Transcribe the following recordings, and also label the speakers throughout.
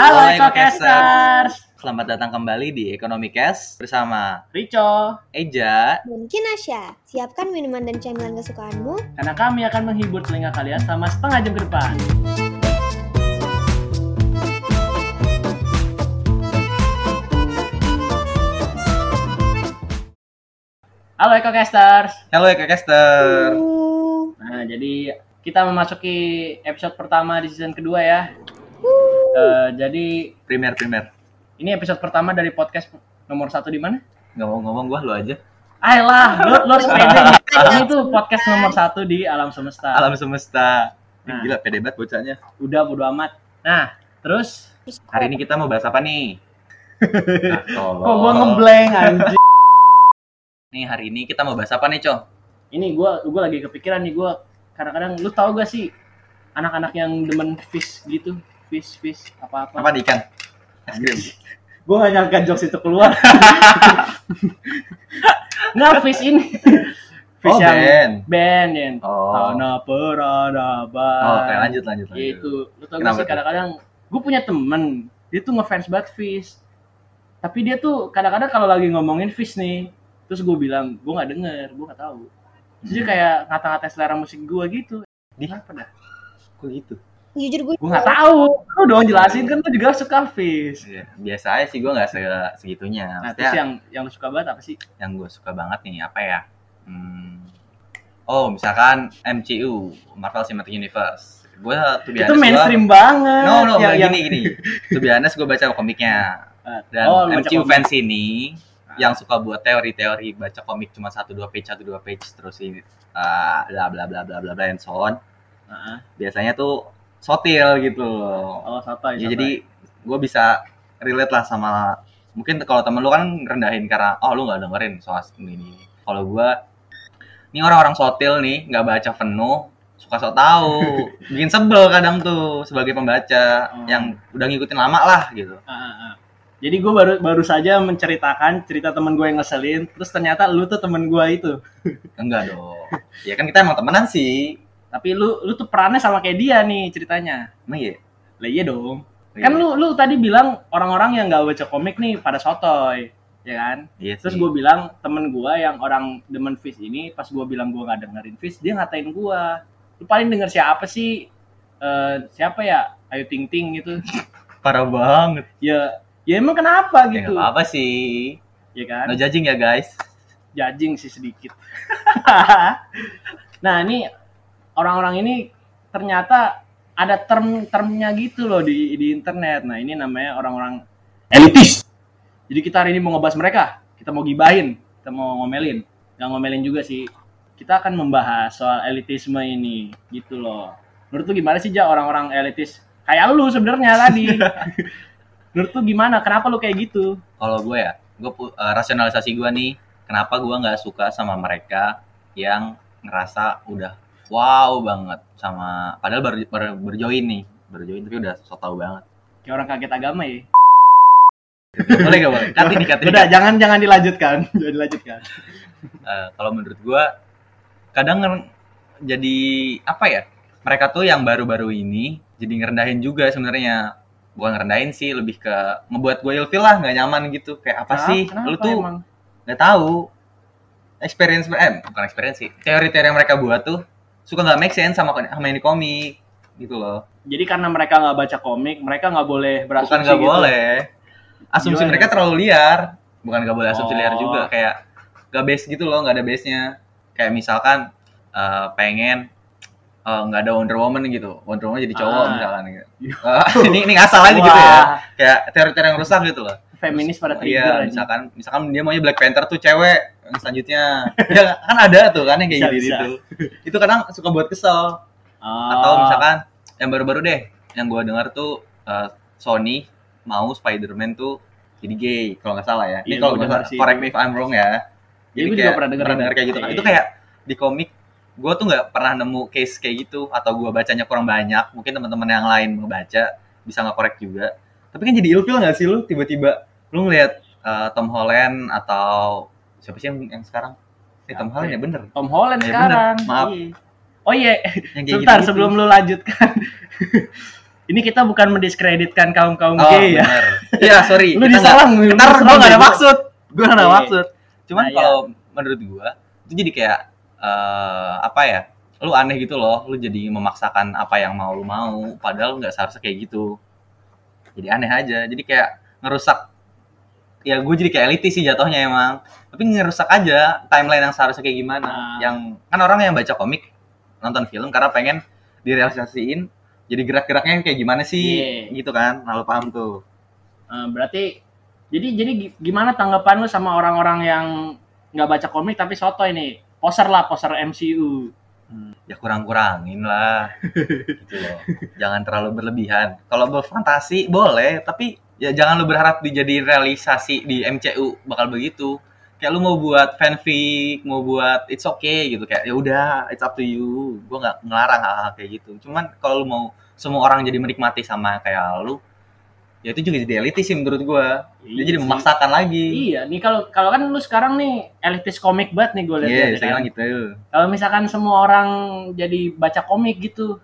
Speaker 1: Halo Ekokasters,
Speaker 2: Selamat datang kembali di Ekonomi Cash bersama
Speaker 1: Rico,
Speaker 2: Eja.
Speaker 3: Dan Kinasya, siapkan minuman dan camilan kesukaanmu.
Speaker 1: karena kami akan menghibur telinga kalian selama setengah jam ke depan. Halo Ekokasters.
Speaker 2: Halo Ekocaster.
Speaker 3: Uh,
Speaker 1: Nah, jadi kita memasuki episode pertama di season kedua ya. Eh, jadi
Speaker 2: Primer primer.
Speaker 1: ini episode pertama dari podcast nomor satu di mana?
Speaker 2: Mau ngomong gua lu aja.
Speaker 1: Ayolah, lu, lu harus pede. Ini tuh podcast nomor satu di alam semesta.
Speaker 2: Alam semesta.
Speaker 1: Nah.
Speaker 2: Gila pede banget bocahnya.
Speaker 1: Udah bodo amat. Nah, terus
Speaker 2: Hari ini kita mau bahas apa nih? Nah, tolong.
Speaker 1: kok gua ngeblank anjing.
Speaker 2: Nih hari ini kita mau bahas apa nih, Cong?
Speaker 1: Ini gua gua lagi kepikiran nih gua kadang-kadang lu tahu gak sih anak-anak yang demen fish gitu, fish fish apa-apa.
Speaker 2: Apa di ikan? Es krim.
Speaker 1: Gua gak nyangka jokes itu keluar. Nggak fish ini. Fish
Speaker 2: Oh,
Speaker 1: yang
Speaker 2: band.
Speaker 1: band yang
Speaker 2: Oh.
Speaker 1: Tanah Peradaban.
Speaker 2: Oh, Oke, lanjut lanjut lanjut.
Speaker 1: Gitu. Lu tau gak sih kadang-kadang gue punya temen, dia tuh ngefans banget Fish. Tapi dia tuh kadang-kadang kalau lagi ngomongin Fish nih, terus gue bilang, gue nggak denger, gue nggak tahu. Terus dia
Speaker 2: Hmm.
Speaker 1: kayak ngata-ngata selera musik gue gitu.
Speaker 2: Di?
Speaker 1: Kenapa dah?
Speaker 2: Kok gitu?
Speaker 3: Jujur gue
Speaker 1: Gue nggak tahu. Lu dong jelasin kan lu juga suka Fish.
Speaker 2: Iya, biasa aja sih gua nggak se- segitunya.
Speaker 1: Nah,
Speaker 2: Maksudnya,
Speaker 1: terus yang yang lu suka banget apa sih?
Speaker 2: yang gue suka banget nih apa ya? Hmm. Oh, misalkan MCU, Marvel Cinematic Universe. Gue tuh
Speaker 1: itu mainstream banget.
Speaker 2: No, no,
Speaker 1: yang, yang-
Speaker 2: gini gini. Be honest, gue baca komiknya.
Speaker 1: Eh,
Speaker 2: Dan
Speaker 1: oh,
Speaker 2: MCU
Speaker 1: komik.
Speaker 2: fans ini yang suka buat teori-teori baca komik cuma satu dua page satu dua page terus ini uh, bla bla bla bla bla bla and so on.
Speaker 1: Heeh.
Speaker 2: Biasanya tuh sotil gitu loh.
Speaker 1: Oh, sotoy,
Speaker 2: Ya,
Speaker 1: sotoy.
Speaker 2: jadi gue bisa relate lah sama mungkin kalau temen lu kan rendahin karena oh lu nggak dengerin soal ini ini. Kalau gue ini orang-orang sotil nih nggak baca penuh suka sok tahu bikin sebel kadang tuh sebagai pembaca
Speaker 1: Oh.
Speaker 2: yang udah ngikutin lama lah gitu
Speaker 1: ah, ah. Jadi gue baru baru saja menceritakan cerita temen gue yang ngeselin, terus ternyata lu tuh temen gue itu.
Speaker 2: enggak dong ya kan kita emang temenan sih
Speaker 1: Tapi lu lu tuh perannya sama kayak dia nih ceritanya.
Speaker 2: emang iya
Speaker 1: Lah iya dong. Kan lu lu tadi bilang orang-orang yang nggak baca komik nih pada sotoy, ya kan?
Speaker 2: iya
Speaker 1: Terus gue bilang temen gue yang orang demen fish ini, pas gue bilang gue nggak dengerin fish, dia ngatain gue. Lu paling denger siapa sih? Eh siapa ya? Ayu Ting Ting gitu.
Speaker 2: parah banget
Speaker 1: ya ya emang kenapa
Speaker 2: ya
Speaker 1: gitu?
Speaker 2: nggak apa-apa sih
Speaker 1: Ya kan?
Speaker 2: no judging ya guys
Speaker 1: jajing sih sedikit. nah ini orang-orang ini ternyata ada term-termnya gitu loh di di internet. Nah ini namanya orang-orang elitis. Jadi kita hari ini mau ngebahas mereka. Kita mau gibahin, kita mau ngomelin. Gak ngomelin juga sih. Kita akan membahas soal elitisme ini gitu loh. Menurut lu gimana sih Ja orang-orang elitis? Kayak lu sebenarnya tadi. Menurut lu gimana? Kenapa lu kayak gitu?
Speaker 2: kalau gue ya gue eh, rasionalisasi gue nih kenapa gue nggak suka sama mereka yang ngerasa udah wow banget sama padahal baru, baru berjoin nih. Berjoin tapi udah so tau banget.
Speaker 1: Kayak orang kaget agama ya.
Speaker 2: boleh gak boleh? Cut ini
Speaker 1: Udah, jangan jangan dilanjutkan. Jangan dilanjutkan.
Speaker 2: Eh, kalau menurut gue kadang nger- jadi apa ya mereka tuh yang baru-baru ini jadi ngerendahin juga sebenarnya. Bukan ngerendahin sih lebih ke ngebuat gue ilfil lah nggak nyaman gitu. Kayak apa sih?
Speaker 1: Kenapa
Speaker 2: lu tuh nggak tahu. Experience eh bukan experience sih. Teori-teori yang mereka buat tuh suka nggak make sense sama sama ini komik gitu loh.
Speaker 1: Jadi karena mereka nggak baca komik, mereka nggak boleh berasumsi
Speaker 2: bukan nggak
Speaker 1: gitu.
Speaker 2: boleh. Asumsi
Speaker 1: Gimana?
Speaker 2: mereka terlalu liar. Bukan nggak boleh asumsi
Speaker 1: Oh.
Speaker 2: liar juga kayak nggak base gitu loh nggak ada base nya kayak misalkan eh, pengen eh, nggak ada Wonder Woman gitu. Wonder Woman jadi cowok
Speaker 1: Ah.
Speaker 2: misalkan gitu Eh, ini ini ngasal aja gitu ya. Kayak teori-teori yang rusak gitu loh.
Speaker 1: Feminis pada trigger
Speaker 2: Iya, misalkan misalkan dia maunya Black Panther tuh cewek yang selanjutnya. ya kan ada tuh kan yang kayak
Speaker 1: Bisa,
Speaker 2: gitu
Speaker 1: bisa.
Speaker 2: gitu. Itu kadang suka buat kesel.
Speaker 1: Oh.
Speaker 2: Atau misalkan yang baru-baru deh, yang gua dengar tuh eh, Sony mau Spider-Man tuh jadi gay kalau nggak salah ya. Ini
Speaker 1: Iya,
Speaker 2: kalau
Speaker 1: dengar sih.
Speaker 2: correct me if I'm wrong ya.
Speaker 1: Iya, gua juga pernah denger.
Speaker 2: kayak gitu kan.
Speaker 1: Iya.
Speaker 2: Itu kayak di komik gue tuh nggak pernah nemu case kayak gitu atau gua bacanya kurang banyak mungkin teman-teman yang lain membaca bisa nggak korek juga tapi kan jadi ilfil nggak sih lu tiba-tiba lu ngelihat eh, Tom Holland atau siapa sih yang, yang sekarang eh, Tom Holland
Speaker 1: ya?
Speaker 2: ya bener
Speaker 1: Tom Holland
Speaker 2: Ya,
Speaker 1: sekarang.
Speaker 2: bener. Maaf.
Speaker 1: Iya. Oh iya, sebentar
Speaker 2: gitu-gitu.
Speaker 1: sebelum lu lanjutkan. ini kita bukan mendiskreditkan kaum kaum
Speaker 2: Oh,
Speaker 1: gay ya.
Speaker 2: Iya, sorry.
Speaker 1: Lu lu
Speaker 2: Ntar gua nggak ada maksud. Gua nggak ada
Speaker 1: Iya.
Speaker 2: maksud. Cuman
Speaker 1: Nah, iya.
Speaker 2: kalau menurut gua itu jadi kayak eh, apa ya? Lu aneh gitu loh. Lu jadi memaksakan apa yang mau lu mau. Padahal nggak seharusnya kayak gitu. Jadi aneh aja. Jadi kayak ngerusak. Ya gue jadi kayak elitis sih jatuhnya emang. Tapi ngerusak aja timeline yang seharusnya kayak gimana.
Speaker 1: Ah.
Speaker 2: Yang kan orang yang baca komik nonton film karena pengen direalisasiin jadi gerak-geraknya kayak gimana sih
Speaker 1: Iya.
Speaker 2: gitu kan nah, lu paham tuh
Speaker 1: Eh, berarti jadi jadi gi- gimana tanggapan lu sama orang-orang yang nggak baca komik tapi soto ini poser lah poser MCU
Speaker 2: ya kurang-kurangin lah gitu loh jangan terlalu berlebihan kalau berfantasi boleh tapi ya jangan lu berharap dijadiin realisasi di MCU bakal begitu. Kayak lu mau buat fanfic mau buat it's okay gitu. Kayak ya udah it's up to you. Gua nggak ngelarang hal-hal kayak gitu. Cuman kalau lu mau semua orang jadi menikmati sama kayak lu ya itu juga jadi elitis sih menurut dia
Speaker 1: Iya
Speaker 2: jadi memaksakan lagi.
Speaker 1: Iya nih kalau kalau kan lu sekarang nih elitis komik banget nih gue lihat
Speaker 2: iya
Speaker 1: ya kan?
Speaker 2: sekarang gitu
Speaker 1: kalau misalkan semua orang jadi baca komik gitu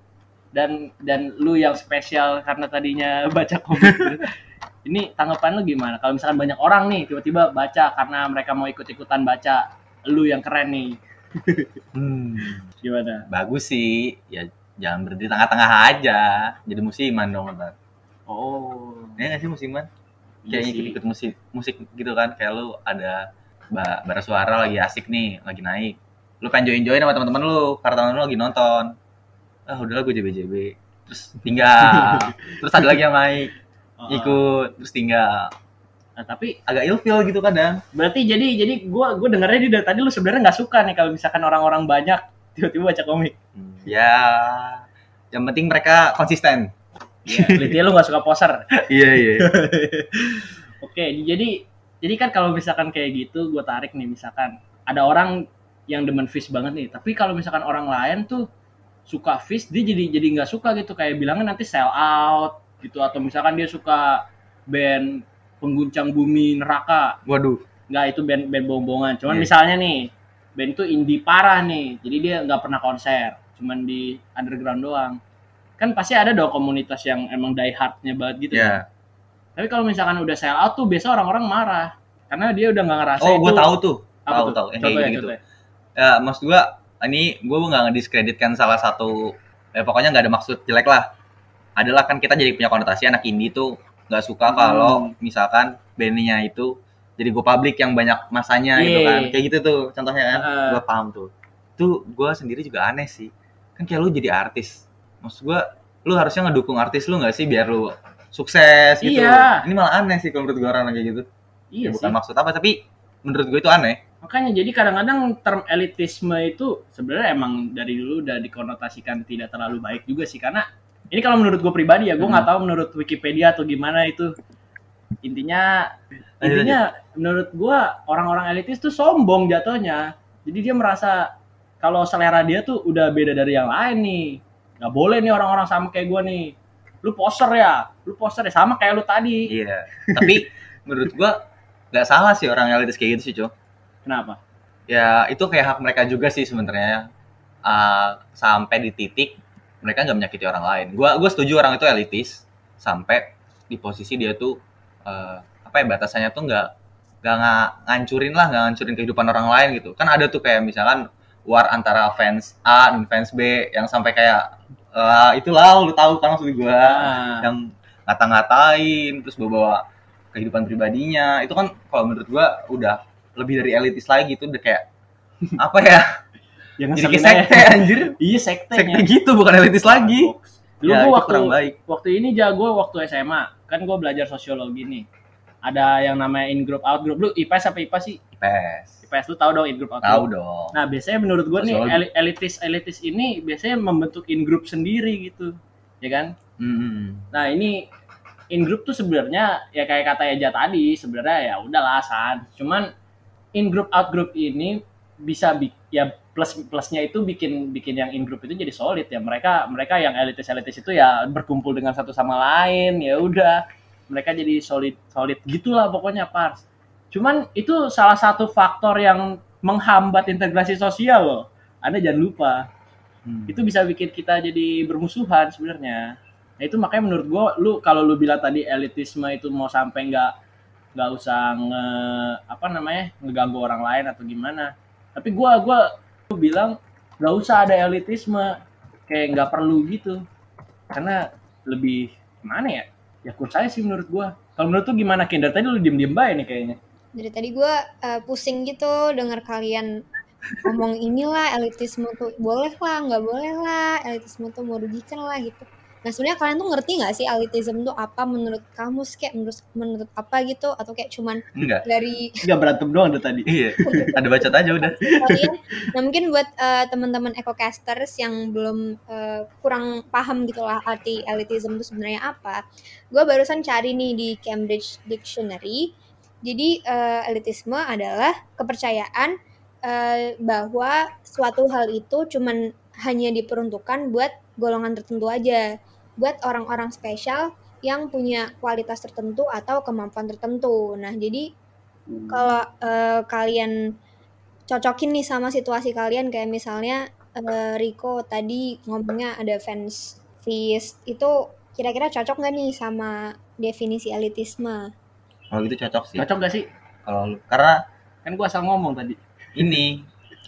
Speaker 1: dan dan lu yang spesial karena tadinya baca komik gitu. Ini tanggapan lu gimana? Kalau misalkan banyak orang nih tiba-tiba baca karena mereka mau ikut-ikutan baca lu yang keren nih.
Speaker 2: Hmm.
Speaker 1: gimana?
Speaker 2: Bagus sih. Ya jangan berhenti tengah-tengah aja. Jadi musiman dong ntar
Speaker 1: oh.
Speaker 2: Ya nggak sih musiman?
Speaker 1: Iya
Speaker 2: kayak
Speaker 1: sih.
Speaker 2: ikut ikut musik musik gitu kan. Kayak lu ada ba bara suara lagi asik nih lagi naik. Lu pengen join join sama teman-teman lu karena teman lu lagi nonton. Ah udahlah gue jb jb terus tinggal. Terus ada lagi yang naik
Speaker 1: Oh,
Speaker 2: ikut terus tinggal.
Speaker 1: Nah, tapi
Speaker 2: agak ilfil gitu kadang.
Speaker 1: Berarti jadi jadi gua gua dengernya di dari tadi lu sebenarnya nggak suka nih kalau misalkan orang-orang banyak tiba-tiba baca komik.
Speaker 2: Hmm, ya yang penting mereka konsisten.
Speaker 1: Ya, berarti lu nggak suka poser
Speaker 2: iya iya.
Speaker 1: Oke, jadi jadi kan kalau misalkan kayak gitu, gue tarik nih misalkan ada orang yang demen fish banget nih, tapi kalau misalkan orang lain tuh suka fish, dia jadi jadi nggak suka gitu, kayak bilangnya nanti sell out gitu, atau misalkan dia suka band pengguncang bumi neraka,
Speaker 2: waduh.
Speaker 1: Nggak itu band band bohong-bohongan, cuman
Speaker 2: Iya.
Speaker 1: misalnya nih band itu indie parah nih, jadi dia nggak pernah konser, cuman di underground doang, kan pasti ada dong komunitas yang emang die hardnya banget gitu kan.
Speaker 2: ya
Speaker 1: Tapi kalau misalkan udah sell out tuh biasa orang-orang marah. Karena dia udah nggak ngerasa
Speaker 2: oh gue tahu tuh. tahu
Speaker 1: tuh?
Speaker 2: tahu. Yang kayak gitu.
Speaker 1: contohnya.
Speaker 2: ya maksud gua ini gua nggak ngediskreditkan salah satu ya pokoknya nggak ada maksud jelek lah adalah kan kita jadi punya konotasi anak indie tuh nggak suka
Speaker 1: Hmm.
Speaker 2: kalau misalkan bandnya itu jadi go public yang banyak masanya gitu
Speaker 1: Iya.
Speaker 2: kan kayak gitu tuh contohnya kan
Speaker 1: Heeh.
Speaker 2: gua paham tuh tuh gua sendiri juga aneh sih kan kayak lu jadi artis maksud gua lu harusnya ngedukung artis lu nggak sih biar lu sukses gitu
Speaker 1: Iya.
Speaker 2: ini malah aneh sih kalau menurut gua orang kayak gitu
Speaker 1: Iya
Speaker 2: ya,
Speaker 1: sih.
Speaker 2: bukan maksud apa tapi menurut gue itu aneh
Speaker 1: Makanya jadi kadang-kadang term elitisme itu sebenarnya emang dari dulu udah dikonotasikan tidak terlalu baik juga sih karena ini kalau menurut gue pribadi ya gue nggak
Speaker 2: Hmm.
Speaker 1: tahu menurut Wikipedia atau gimana itu. Intinya intinya menurut gue orang-orang elitis tuh sombong jatuhnya. Jadi dia merasa kalau selera dia tuh udah beda dari yang lain nih. Nggak boleh nih orang-orang sama kayak gue nih. Lu poser ya? Lu poser ya? Sama kayak lu tadi.
Speaker 2: Iya. Tapi menurut gua nggak salah sih orang elitis kayak gitu sih, Cok.
Speaker 1: kenapa?
Speaker 2: Ya itu kayak hak mereka juga sih sebenarnya. Ah, sampai di titik mereka nggak menyakiti orang lain. Gua gua setuju orang itu elitis sampai di posisi dia tuh eh, apa ya batasannya tuh nggak nggak nga- ngancurin lah, nggak ngancurin kehidupan orang lain gitu. Kan ada tuh kayak misalkan war antara fans A dan fans B yang sampai kayak eh, itulah lu tahu kan maksud gua
Speaker 1: Ah.
Speaker 2: yang ngata-ngatain terus bawa kehidupan pribadinya itu kan kalau menurut gua udah lebih dari elitis lagi itu udah kayak apa ya
Speaker 1: yang
Speaker 2: jadi kayak
Speaker 1: ngeselin aja.
Speaker 2: sekte. anjir.
Speaker 1: Iya sekte
Speaker 2: sekte gitu bukan elitis lagi.
Speaker 1: Dulu
Speaker 2: ya,
Speaker 1: gua waktu
Speaker 2: kurang baik.
Speaker 1: waktu ini jago waktu SMA kan gue belajar sosiologi nih. Ada yang namanya in group out group lu IPS apa IPA sih?
Speaker 2: IPS
Speaker 1: IPS lu tahu dong in group out
Speaker 2: tahu dong.
Speaker 1: Nah biasanya menurut gue nih elitis elitis ini biasanya membentuk in group sendiri gitu. Ya kan?
Speaker 2: Hmm.
Speaker 1: nah ini in group tuh sebenarnya ya kayak kata Eja tadi sebenarnya ya udahlah san. Cuman in group out group ini bisa bi- ya plus plusnya itu bikin bikin yang in group itu jadi solid ya. Mereka mereka yang elitis elitis itu ya berkumpul dengan satu sama lain ya udah. Mereka jadi solid solid gitulah pokoknya pars. Cuman itu salah satu faktor yang menghambat integrasi sosial loh. Anda jangan lupa.
Speaker 2: Hmm.
Speaker 1: itu bisa bikin kita jadi bermusuhan sebenarnya. Nah itu makanya menurut gua lu kalau lu bilang tadi elitisme itu mau sampai nggak nggak usah nge apa namanya ngeganggu orang lain atau gimana. Tapi gua gua gua bilang nggak usah ada elitisme. Kayak nggak perlu gitu. Karena lebih gimana ya? Ya kurang saya sih menurut gua. Kalau menurut tuh gimana Ken? Dari tadi lu diem diem baik nih kayaknya.
Speaker 3: Dari tadi gue uh, pusing gitu dengar kalian ngomong inilah elitisme tuh boleh lah, nggak boleh lah, elitisme tuh merugikan lah gitu. Nah sebenarnya kalian tuh ngerti nggak sih elitisme tuh apa menurut kamu sih kayak menurut menurut apa gitu atau kayak cuman
Speaker 2: Enggak.
Speaker 3: dari
Speaker 1: nggak berantem doang dari tadi
Speaker 2: Iya. Ada bacot aja udah.
Speaker 3: kalian nah mungkin buat eh, teman-teman ecocasters yang belum eh, kurang paham gitu lah arti elitism itu sebenarnya apa gue barusan cari nih di Cambridge Dictionary jadi eh, elitisme adalah kepercayaan eh, bahwa suatu hal itu cuman hanya diperuntukkan buat golongan tertentu aja buat orang-orang spesial yang punya kualitas tertentu atau kemampuan tertentu nah jadi kalau eh, kalian cocokin nih sama situasi kalian kayak misalnya eh, Rico tadi ngomongnya ada fans feast itu kira-kira cocok nggak nih sama definisi elitisme?
Speaker 2: Kalau gitu cocok sih.
Speaker 1: cocok gak sih
Speaker 2: Kalau karena
Speaker 1: kan gua asal ngomong tadi
Speaker 2: ini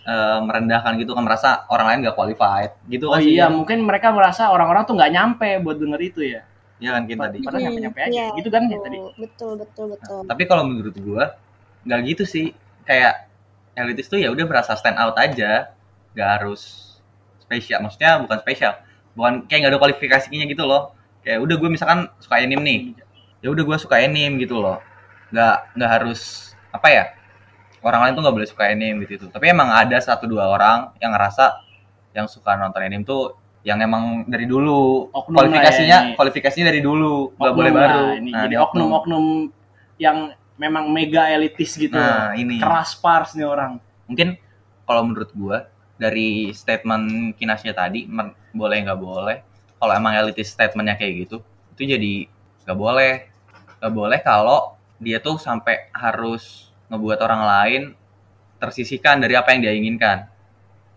Speaker 2: eh, merendahkan gitu kan merasa orang lain gak qualified gitu
Speaker 1: oh
Speaker 2: kan sih.
Speaker 1: iya mungkin mereka merasa orang-orang tuh nggak nyampe buat denger itu ya
Speaker 2: Iya kan Kin tadi.
Speaker 1: Padahal nyampe-nyampe aja.
Speaker 3: Iya,
Speaker 1: Gitu kan ya tadi?
Speaker 3: Betul, betul, betul.
Speaker 2: Tapi kalau menurut gua nggak gitu sih. Kayak elitis tuh ya udah merasa stand out aja, nggak harus spesial. Maksudnya bukan spesial, bukan kayak nggak ada kualifikasinya gitu loh. Kayak udah gue misalkan suka anime nih, ya udah gue suka anime gitu loh. Nggak nggak harus apa ya? Orang lain tuh nggak boleh suka anime gitu. Tapi emang ada satu dua orang yang ngerasa yang suka nonton anime tuh yang emang dari dulu.
Speaker 1: Oknum lah ya
Speaker 2: kualifikasinya
Speaker 1: ini.
Speaker 2: kualifikasinya dari dulu nggak
Speaker 1: Oknum
Speaker 2: boleh
Speaker 1: lah
Speaker 2: baru.
Speaker 1: ini.
Speaker 2: Nah,
Speaker 1: jadi
Speaker 2: ini
Speaker 1: oknum-oknum yang memang mega elitis gitu.
Speaker 2: Nah ini.
Speaker 1: Keras pars nih orang.
Speaker 2: Mungkin kalau menurut gua dari statement Kinasya tadi boleh nggak boleh kalau emang elitis statementnya kayak gitu itu jadi nggak boleh. Nggak boleh kalau dia tuh sampai harus ngebuat orang lain tersisihkan dari apa yang dia inginkan.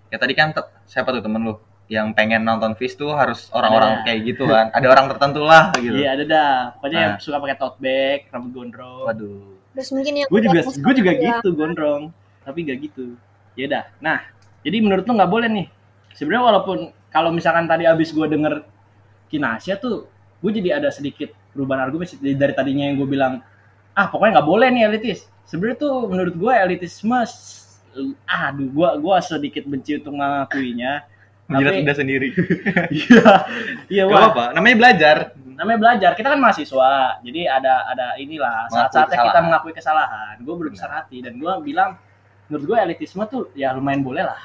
Speaker 2: Ya tadi kan siapa tuh temen lu yang pengen nonton Fish tuh harus orang-orang
Speaker 1: Ada.
Speaker 2: kayak gitu kan? Ada orang tertentu lah gitu.
Speaker 1: Iya ada dah. Pokoknya yang
Speaker 2: Nah.
Speaker 1: suka pakai tote bag rambut gondrong.
Speaker 2: Waduh.
Speaker 3: Terus mungkin yang
Speaker 1: gue juga gue juga gitu gondrong. Tapi gak gitu. Ya dah nah jadi menurut lu nggak boleh nih. Sebenarnya walaupun kalau misalkan tadi abis gue denger Kinasya tuh gue jadi ada sedikit perubahan argumen dari tadinya yang gue bilang ah pokoknya nggak boleh nih elitis. Sebenarnya tuh menurut gue elitisme aduh gue gua sedikit benci untuk mengakuinya.
Speaker 2: Menjilat udah sendiri.
Speaker 1: Iya iya wah.
Speaker 2: apa namanya belajar.
Speaker 1: Namanya belajar kita kan mahasiswa. Jadi ada ada inilah saat-saatnya kita mengakui kesalahan. Gue berbesar hati dan gue bilang menurut gue elitisme tuh ya lumayan boleh lah.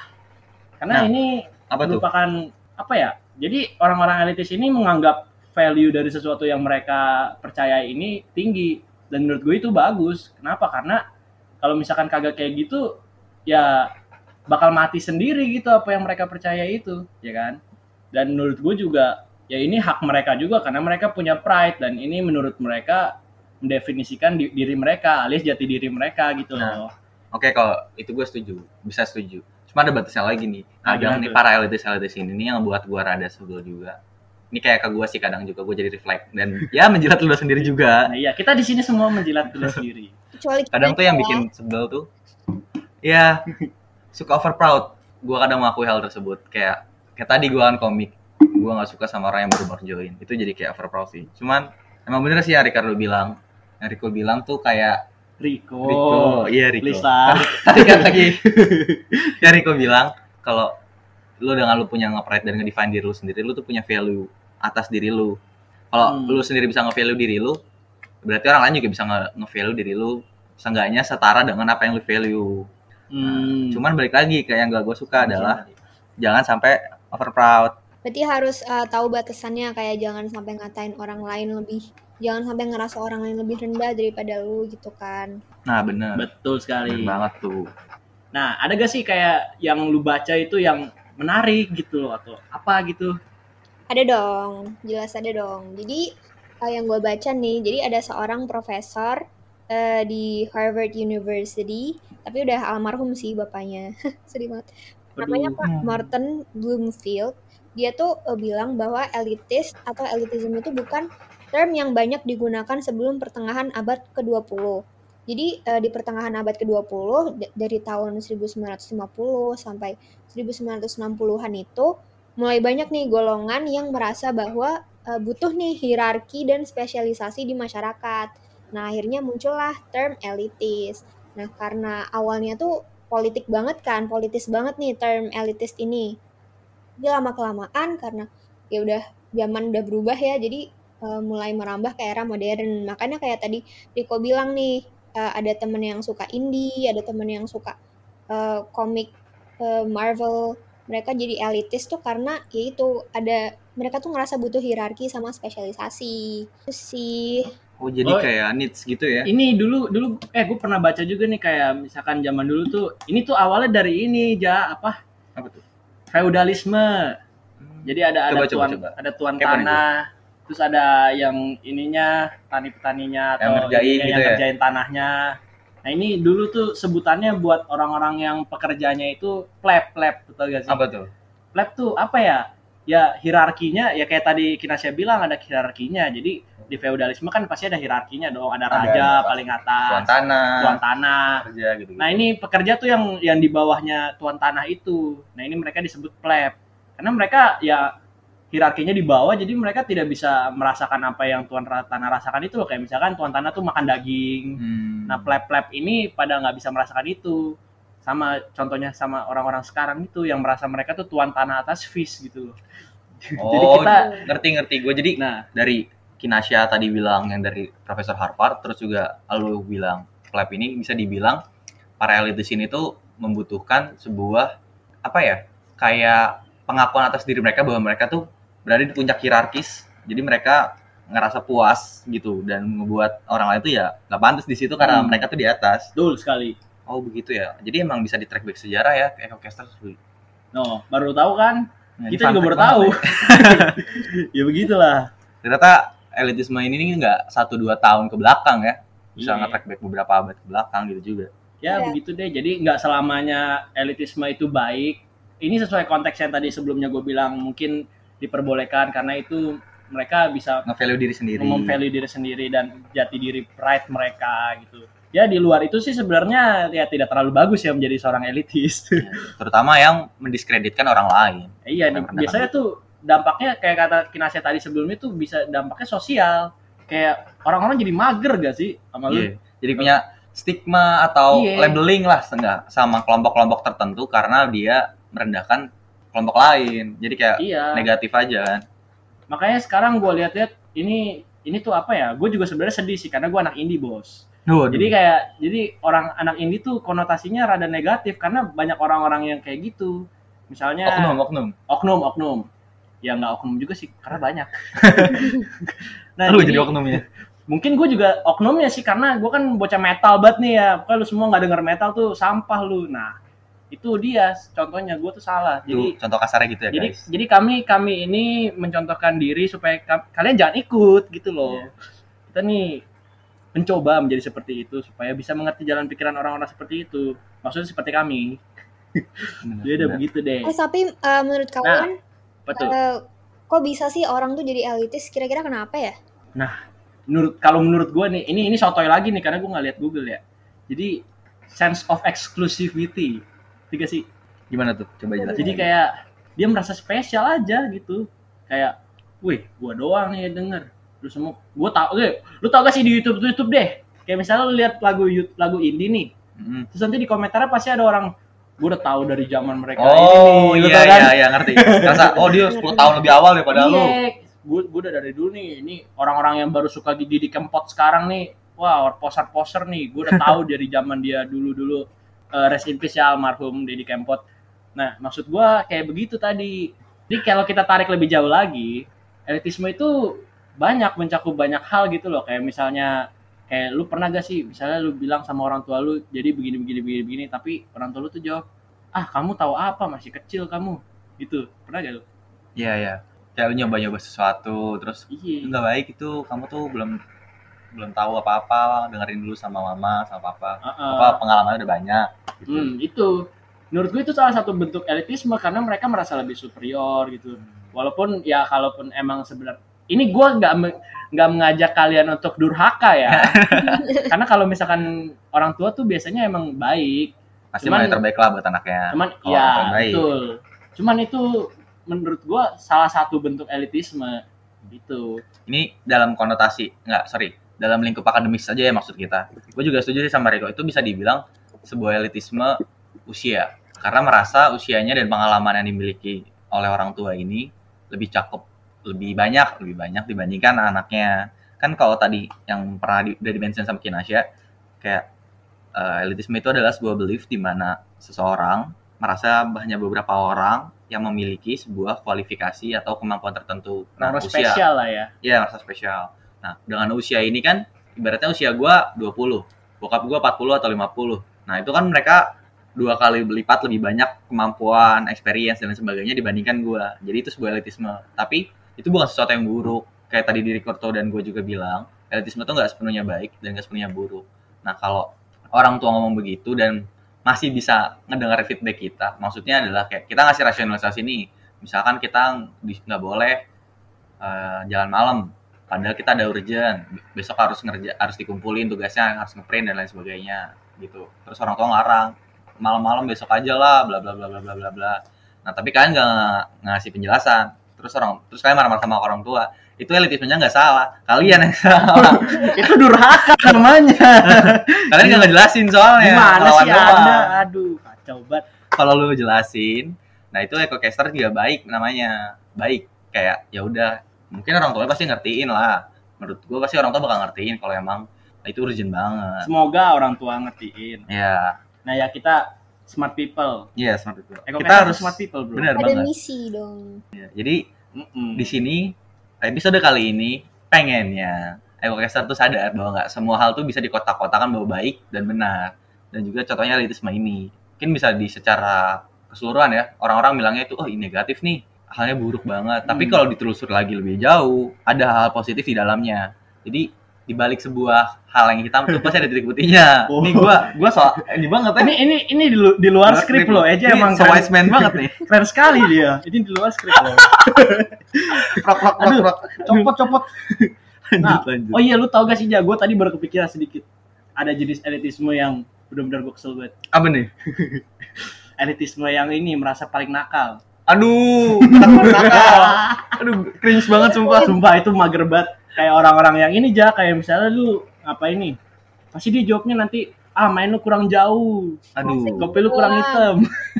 Speaker 1: Karena
Speaker 2: Nah,
Speaker 1: ini
Speaker 2: apa tuh?
Speaker 1: merupakan apa ya jadi orang-orang elitis ini menganggap value dari sesuatu yang mereka percaya ini tinggi dan menurut gue itu bagus kenapa karena kalau misalkan kagak kayak gitu ya bakal mati sendiri gitu apa yang mereka percaya itu ya kan dan menurut gue juga ya ini hak mereka juga karena mereka punya pride dan ini menurut mereka mendefinisikan di- diri mereka alias jati diri mereka gitu
Speaker 2: Nah.
Speaker 1: loh
Speaker 2: Oke kalau itu gue setuju, bisa setuju. Cuma ada batasnya lagi nih.
Speaker 1: Ah, gimana
Speaker 2: nih para elitis elitis ini nih yang buat gue rada sebel juga. Ini kayak ke gue sih kadang juga gue jadi reflect dan ya menjilat ludah sendiri juga.
Speaker 1: nah iya kita di sini semua menjilat diri sendiri
Speaker 3: kecuali kita
Speaker 2: Kadang tuh yang
Speaker 3: ya.
Speaker 2: bikin sebel tuh, ya suka over proud. Gue kadang mengakui hal tersebut. Kayak kayak tadi gue kan komik, gue nggak suka sama orang yang baru baru join. Itu jadi kayak over proud sih. Cuman emang bener sih yang Ricardo bilang. Yang Rico bilang tuh kayak
Speaker 1: Rico,
Speaker 2: Rico, iya Rico.
Speaker 1: lah
Speaker 2: tadi kan lagi ya Rico bilang kalau lu dengan lu punya nge-pride dan nge-define diri lu sendiri lu tuh punya value atas diri lu. Kalau
Speaker 1: Hmm.
Speaker 2: lu sendiri bisa nge-value diri lu berarti orang lain juga bisa nge- nge-value diri lu seenggaknya setara dengan apa yang lu value.
Speaker 1: Hmm.
Speaker 2: cuman balik lagi ke yang gak gue suka adalah jangan sampai over proud
Speaker 3: berarti harus eh, tahu batasannya kayak jangan sampai ngatain orang lain lebih jangan sampai ngerasa orang lain lebih rendah daripada lu gitu kan.
Speaker 2: Nah bener.
Speaker 1: Betul
Speaker 2: Bener
Speaker 1: sekali
Speaker 2: banget tuh.
Speaker 1: Nah ada gak sih kayak yang lu baca itu yang menarik gitu loh atau apa gitu
Speaker 3: Ada dong, jelas ada dong. Jadi eh, yang gue baca nih, jadi ada seorang profesor eh, di Harvard University, tapi udah almarhum sih bapaknya, sedih banget. Namanya. Pak
Speaker 2: Hmm.
Speaker 3: Morton Bloomfield. dia tuh eh, bilang bahwa elitis atau elitism itu bukan term yang banyak digunakan sebelum pertengahan abad ke-20. Jadi eh, di pertengahan abad ke-20 d- dari tahun 1950 sampai 1960-an itu mulai banyak nih golongan yang merasa bahwa eh, butuh nih hierarki dan spesialisasi di masyarakat. Nah, akhirnya muncullah term elitis. Nah, karena awalnya tuh politik banget kan, politis banget nih term elitis ini. Jadi lama-kelamaan karena ya udah zaman udah berubah ya, jadi eh, mulai merambah ke era modern. Makanya kayak tadi Riko bilang nih, eh, ada temen yang suka indie, ada temen yang suka eh, komik eh, Marvel. Mereka jadi elitis tuh karena ya itu ada mereka tuh ngerasa butuh hierarki sama spesialisasi. Itu sih.
Speaker 2: Oh jadi
Speaker 1: Oh.
Speaker 2: kayak needs gitu ya?
Speaker 1: Ini dulu dulu eh gue pernah baca juga nih kayak misalkan zaman dulu tuh ini tuh awalnya dari ini ja apa
Speaker 2: Apa tuh?
Speaker 1: feudalisme. Jadi ada ada
Speaker 2: Coba,
Speaker 1: tuan
Speaker 2: coba.
Speaker 1: ada tuan
Speaker 2: mana
Speaker 1: tanah, terus ada yang ininya tani petaninya
Speaker 2: Yang
Speaker 1: atau
Speaker 2: ngerjain
Speaker 1: ininya
Speaker 2: gitu
Speaker 1: yang
Speaker 2: ya?
Speaker 1: ngerjain tanahnya. Nah ini dulu tuh sebutannya buat orang-orang yang pekerjanya itu pleb pleb betul gak sih?
Speaker 2: Apa tuh?
Speaker 1: Pleb tuh apa ya? Ya hierarkinya ya kayak tadi Kinasya bilang ada hierarkinya. Jadi di feudalisme kan pasti ada hierarkinya dong. Ada raja
Speaker 2: ada.
Speaker 1: paling atas,
Speaker 2: Tuan tanah,
Speaker 1: tuan tanah.
Speaker 2: kerja gitu.
Speaker 1: Nah ini pekerja tuh yang yang di bawahnya tuan tanah itu. Nah ini mereka disebut pleb karena mereka ya hierarkinya di bawah jadi mereka tidak bisa merasakan apa yang tuan tanah rasakan itu loh kayak misalkan tuan tanah tuh makan daging.
Speaker 2: Hmm.
Speaker 1: Nah pleb-pleb ini pada nggak bisa merasakan itu. Sama contohnya sama orang-orang sekarang itu yang merasa mereka tuh tuan tanah atas fish gitu loh.
Speaker 2: oh,
Speaker 1: jadi kita
Speaker 2: ngerti-ngerti. Gue jadi
Speaker 1: nah
Speaker 2: dari Kinasya tadi bilang yang dari Profesor Harvard, terus juga lu bilang pleb ini bisa dibilang para elitis ini tuh membutuhkan sebuah apa ya kayak pengakuan atas diri mereka bahwa mereka tuh berada di puncak hierarkis, jadi mereka ngerasa puas gitu dan membuat orang lain tuh ya nggak pantas di situ karena
Speaker 1: Hmm.
Speaker 2: mereka tuh di atas.
Speaker 1: betul sekali.
Speaker 2: Oh begitu ya. Jadi emang bisa di track back sejarah ya EcoCaster.
Speaker 1: No, baru tahu kan?
Speaker 2: Nah,
Speaker 1: Kita juga baru tahu. ya begitulah.
Speaker 2: ya. Ternyata elitisme ini nggak satu dua tahun ke belakang ya. Bisa
Speaker 1: Iya.
Speaker 2: nge-track back beberapa abad ke belakang gitu juga.
Speaker 1: Ya
Speaker 3: Iya.
Speaker 1: begitu deh. Jadi nggak selamanya elitisme itu baik. Ini sesuai konteks yang tadi sebelumnya gue bilang mungkin diperbolehkan karena itu mereka bisa
Speaker 2: Nge-value diri sendiri.
Speaker 1: memvalue diri sendiri dan jati diri pride mereka gitu. Ya di luar itu sih sebenarnya ya tidak terlalu bagus ya menjadi seorang elitis.
Speaker 2: Ya, terutama yang mendiskreditkan orang lain.
Speaker 1: iya,
Speaker 2: Yang merendahkan
Speaker 1: biasanya tuh dampaknya kayak kata Kinasya tadi sebelumnya tuh bisa dampaknya sosial. Kayak orang-orang jadi mager gak sih sama lu?
Speaker 2: Iya. Jadi punya stigma atau
Speaker 1: Iya.
Speaker 2: labeling lah sama kelompok-kelompok tertentu karena dia merendahkan kelompok lain. Jadi kayak
Speaker 1: Iya.
Speaker 2: negatif aja kan.
Speaker 1: Makanya sekarang gue lihat-lihat ini ini tuh apa ya? Gue juga sebenarnya sedih sih karena gue anak indie bos. Jadi kayak jadi orang anak indie tuh konotasinya rada negatif karena banyak orang-orang yang kayak gitu. Misalnya
Speaker 2: oknum oknum.
Speaker 1: oknum oknum. Ya nggak oknum juga sih karena banyak. nah,
Speaker 2: Lu jadi oknumnya.
Speaker 1: mungkin gue juga oknumnya sih karena gue kan bocah metal banget nih ya. Kalau lu semua nggak denger metal tuh sampah lu. Nah itu dia contohnya gue tuh salah. Jadi
Speaker 2: contoh kasarnya gitu ya
Speaker 1: jadi
Speaker 2: guys.
Speaker 1: jadi kami kami ini mencontohkan diri supaya ka- kalian jangan ikut gitu loh
Speaker 2: Iya.
Speaker 1: kita nih mencoba menjadi seperti itu supaya bisa mengerti jalan pikiran orang-orang seperti itu maksudnya seperti kami
Speaker 2: Bener,
Speaker 1: jadi udah begitu deh
Speaker 3: Eh tapi eh, menurut kalian
Speaker 1: betul
Speaker 3: eh, kok bisa sih orang tuh jadi elitis? Kira-kira kenapa ya?
Speaker 1: menurut kalau menurut gue nih ini ini sotoy lagi nih karena gue nggak lihat Google ya jadi sense of exclusivity tiga sih
Speaker 2: Gimana tuh? Coba jelasin.
Speaker 1: jadi kayak dia merasa spesial aja gitu kayak wih gua doang nih yang denger lu semua gua tau deh lu tau gak sih di YouTube YouTube deh kayak misalnya lu lihat lagu Yout- lagu indie nih
Speaker 2: Mm.
Speaker 1: terus nanti di komentarnya pasti ada orang gua udah tahu dari zaman mereka
Speaker 2: Oh
Speaker 1: ini
Speaker 2: iya
Speaker 1: kan?
Speaker 2: iya iya ngerti. Rasa oh dia 10 tahun lebih awal daripada lu.
Speaker 1: Iya, gua, gua udah dari dulu nih ini orang-orang yang baru suka di di Kempot sekarang nih wah poser-poser nih gua udah tahu dari zaman dia dulu-dulu Eh, rest in peace ya almarhum Deddy Kempot. Nah maksud gua kayak begitu tadi. Jadi kalau kita tarik lebih jauh lagi elitisme itu banyak mencakup banyak hal gitu loh. Kayak misalnya kayak lu pernah gak sih misalnya lu bilang sama orang tua lu jadi begini begini begini begini tapi orang tua lu tuh jawab ah kamu tahu apa? Masih kecil kamu. Gitu. Pernah gak lu?
Speaker 2: Iya iya. Kayak lu nyoba-nyoba sesuatu terus
Speaker 1: iya.
Speaker 2: nggak baik itu kamu tuh belum belum tahu apa-apa dengerin dulu sama mama sama papa
Speaker 1: Heeh.
Speaker 2: apa pengalamannya udah banyak gitu
Speaker 1: Hmm, itu. Menurut gue itu salah satu bentuk elitisme karena mereka merasa lebih superior gitu. walaupun ya kalaupun emang sebenarnya ini gue nggak me- nggak mengajak kalian untuk durhaka ya karena kalau misalkan orang tua tuh biasanya emang baik
Speaker 2: Pasti
Speaker 1: Cuman-
Speaker 2: mau yang terbaik lah buat anaknya.
Speaker 1: cuman
Speaker 2: Kalau
Speaker 1: ya betul cuman itu menurut gue salah satu bentuk elitisme gitu
Speaker 2: Ini dalam konotasi, nggak, sorry, dalam lingkup akademis saja ya maksud kita. Gue juga setuju sih sama Riko, itu bisa dibilang sebuah elitisme usia. Karena merasa usianya dan pengalaman yang dimiliki oleh orang tua ini lebih cakep, lebih banyak, lebih banyak dibandingkan anaknya. Kan kalau tadi yang pernah di, udah di-mention sama Kinasya, kayak eh, elitisme itu adalah sebuah belief di mana seseorang merasa hanya beberapa orang yang memiliki sebuah kualifikasi atau kemampuan tertentu. Nah, usia
Speaker 1: spesial lah ya
Speaker 2: Iya, merasa spesial. Nah, dengan usia ini kan ibaratnya usia gua 20, bokap gua 40 atau 50. Nah, itu kan mereka dua kali lipat lebih banyak kemampuan, experience dan sebagainya dibandingkan gua. Jadi itu sebuah elitisme. Tapi itu bukan sesuatu yang buruk. Kayak tadi diri Kurto dan gue juga bilang, elitisme itu nggak sepenuhnya baik dan nggak sepenuhnya buruk. Nah, kalau orang tua ngomong begitu dan masih bisa ngedengar feedback kita, maksudnya adalah kayak kita ngasih rasionalisasi nih. Misalkan kita di- nggak boleh eh, jalan malam, padahal kita ada urgent. Besok harus ngerja harus dikumpulin tugasnya harus ngeprint dan lain sebagainya gitu. Terus orang tua ngarang malam-malam besok aja lah bla bla bla bla bla bla bla. Nah tapi kalian nggak ngasih penjelasan. Terus orang terus kalian marah-marah sama orang tua. Itu elitismenya nggak salah. Kalian yang salah.
Speaker 1: Itu durhaka namanya.
Speaker 2: Kalian nggak ngejelasin soalnya
Speaker 1: gimana sih anda? Aduh kacau banget.
Speaker 2: Kalau lu jelasin nah itu ecocaster juga baik namanya. Baik kayak ya udah mungkin orang tuanya pasti ngertiin lah. Menurut gua pasti orang tua bakal ngertiin kalau emang itu urgent banget.
Speaker 1: Semoga orang tua ngertiin.
Speaker 2: Ya
Speaker 1: nah ya kita smart people.
Speaker 2: Iya smart people.
Speaker 1: Eko
Speaker 2: kita harus
Speaker 1: smart people bro.
Speaker 2: benar
Speaker 3: Ada
Speaker 2: banget.
Speaker 3: misi dong.
Speaker 2: Ya, jadi
Speaker 1: Mm-mm.
Speaker 2: di sini episode kali ini pengennya ecocaster tuh sadar bahwa nggak semua hal tuh bisa dikotak-kotakan bahwa baik dan benar. Dan juga contohnya elitisme ini. Mungkin bisa di secara keseluruhan ya. Orang-orang bilangnya itu oh ini negatif nih halnya buruk banget. Tapi
Speaker 1: Hmm.
Speaker 2: kalau ditelusur lagi lebih jauh ada hal positif di dalamnya. Jadi di balik sebuah hal yang hitam tuh pasti ada titik putihnya.
Speaker 1: Oh.
Speaker 2: ini gua gua soal ini banget ya
Speaker 1: ini ini ini di, lu- di luar skrip loh aja
Speaker 2: Ini
Speaker 1: emang
Speaker 2: so wise man banget nih.
Speaker 1: Keren sekali dia. Ini di luar skrip loh
Speaker 2: prok prok prok prok.
Speaker 1: Copot copot. Nah,
Speaker 2: lanjut. lanjut
Speaker 1: oh iya lu tau gak sih ja? Gue tadi baru kepikiran sedikit. Ada jenis elitisme yang benar-benar gue kesel banget.
Speaker 2: Apa nih?
Speaker 1: Elitisme yang ini merasa paling nakal
Speaker 2: Aduh. Aduh, cringe banget sumpah.
Speaker 1: sumpah itu mager banget. Kayak orang-orang yang ini ja kayak misalnya lu apa ini? Pasti dia jawabnya nanti ah main lu kurang jauh.
Speaker 2: Aduh.
Speaker 1: kopi lu kurang hitam.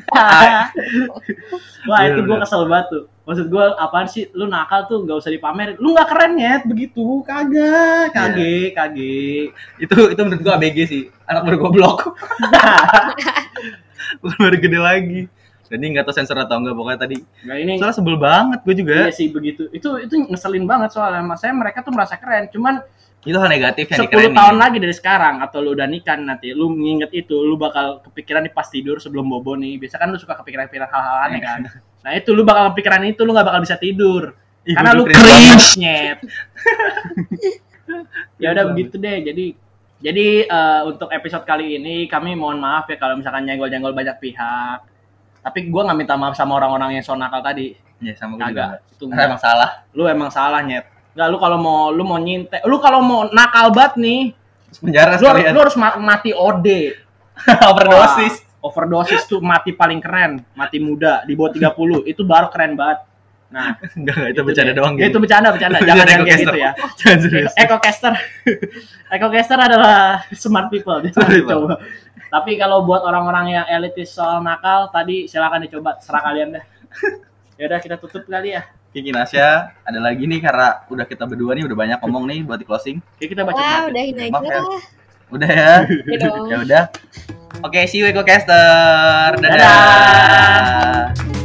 Speaker 1: Wah itu gue kesel banget tuh. Maksud gue apaan sih? Lu nakal tuh nggak usah dipamerin. Lu nggak keren ya begitu. Kagak. Kage kage.
Speaker 2: Itu itu menurut gua ABG sih. Anak baru goblok. Bukan baru gede lagi. Jadi nggak tahu sensor atau enggak pokoknya tadi.
Speaker 1: nah ini
Speaker 2: Soalnya sebel banget gue juga.
Speaker 1: iya sih begitu. Itu itu ngeselin banget soalnya. Mas saya mereka tuh merasa keren. Cuman
Speaker 2: Itu hal negatif yang
Speaker 1: 10
Speaker 2: dikerenin.
Speaker 1: tahun lagi dari sekarang atau lu udah nikah nanti lu nginget itu lu bakal kepikiran nih pas tidur sebelum bobo nih. Biasa kan lu suka kepikiran-kepikiran hal-hal aneh kan. Nah itu lu bakal kepikiran itu lu nggak bakal bisa tidur.
Speaker 2: Ih,
Speaker 1: karena lu
Speaker 2: cringe
Speaker 1: nyet. Ya udah begitu deh. Jadi jadi eh, untuk episode kali ini kami mohon maaf ya kalau misalkan nyenggol-nyenggol banyak pihak tapi gua nggak minta maaf sama orang-orang yang so nakal tadi.
Speaker 2: Iya, sama gue juga.
Speaker 1: kagak itu
Speaker 2: Karena emang salah.
Speaker 1: lu emang salah nyet. Nggak, lu kalau mau lu mau nyintek lu kalau mau nakal banget nih
Speaker 2: penjara
Speaker 1: lu, harus-
Speaker 2: sekalian.
Speaker 1: lu harus ma- mati OD
Speaker 2: Overdosis.
Speaker 1: Wah, overdosis tuh mati paling keren. Mati muda di bawah 30 itu baru keren banget. Nah
Speaker 2: Enggak, enggak, itu
Speaker 1: gitu
Speaker 2: bercanda
Speaker 1: deh.
Speaker 2: doang
Speaker 1: Ya, itu bercanda bercanda.
Speaker 2: Itu
Speaker 1: jangan jangan kayak gitu ya.
Speaker 2: Jangan serius.
Speaker 1: Ecocaster. Ecocaster adalah smart people.
Speaker 2: Smart
Speaker 1: Jangan
Speaker 2: people.
Speaker 1: dicoba tapi kalau buat orang-orang yang elitis soal nakal tadi silakan dicoba serah kalian deh ya udah kita tutup kali ya
Speaker 2: Kiki Nasya, ada lagi nih karena udah kita berdua nih udah banyak ngomong nih buat di closing.
Speaker 1: Oke, kita baca
Speaker 3: Wah,
Speaker 1: nanti.
Speaker 3: udahin aja
Speaker 2: Maaf ya.
Speaker 3: lah.
Speaker 2: Udah ya.
Speaker 3: Udah dong.
Speaker 2: ya udah. Oke, see you Ecocaster. Dadah.
Speaker 1: Dadah.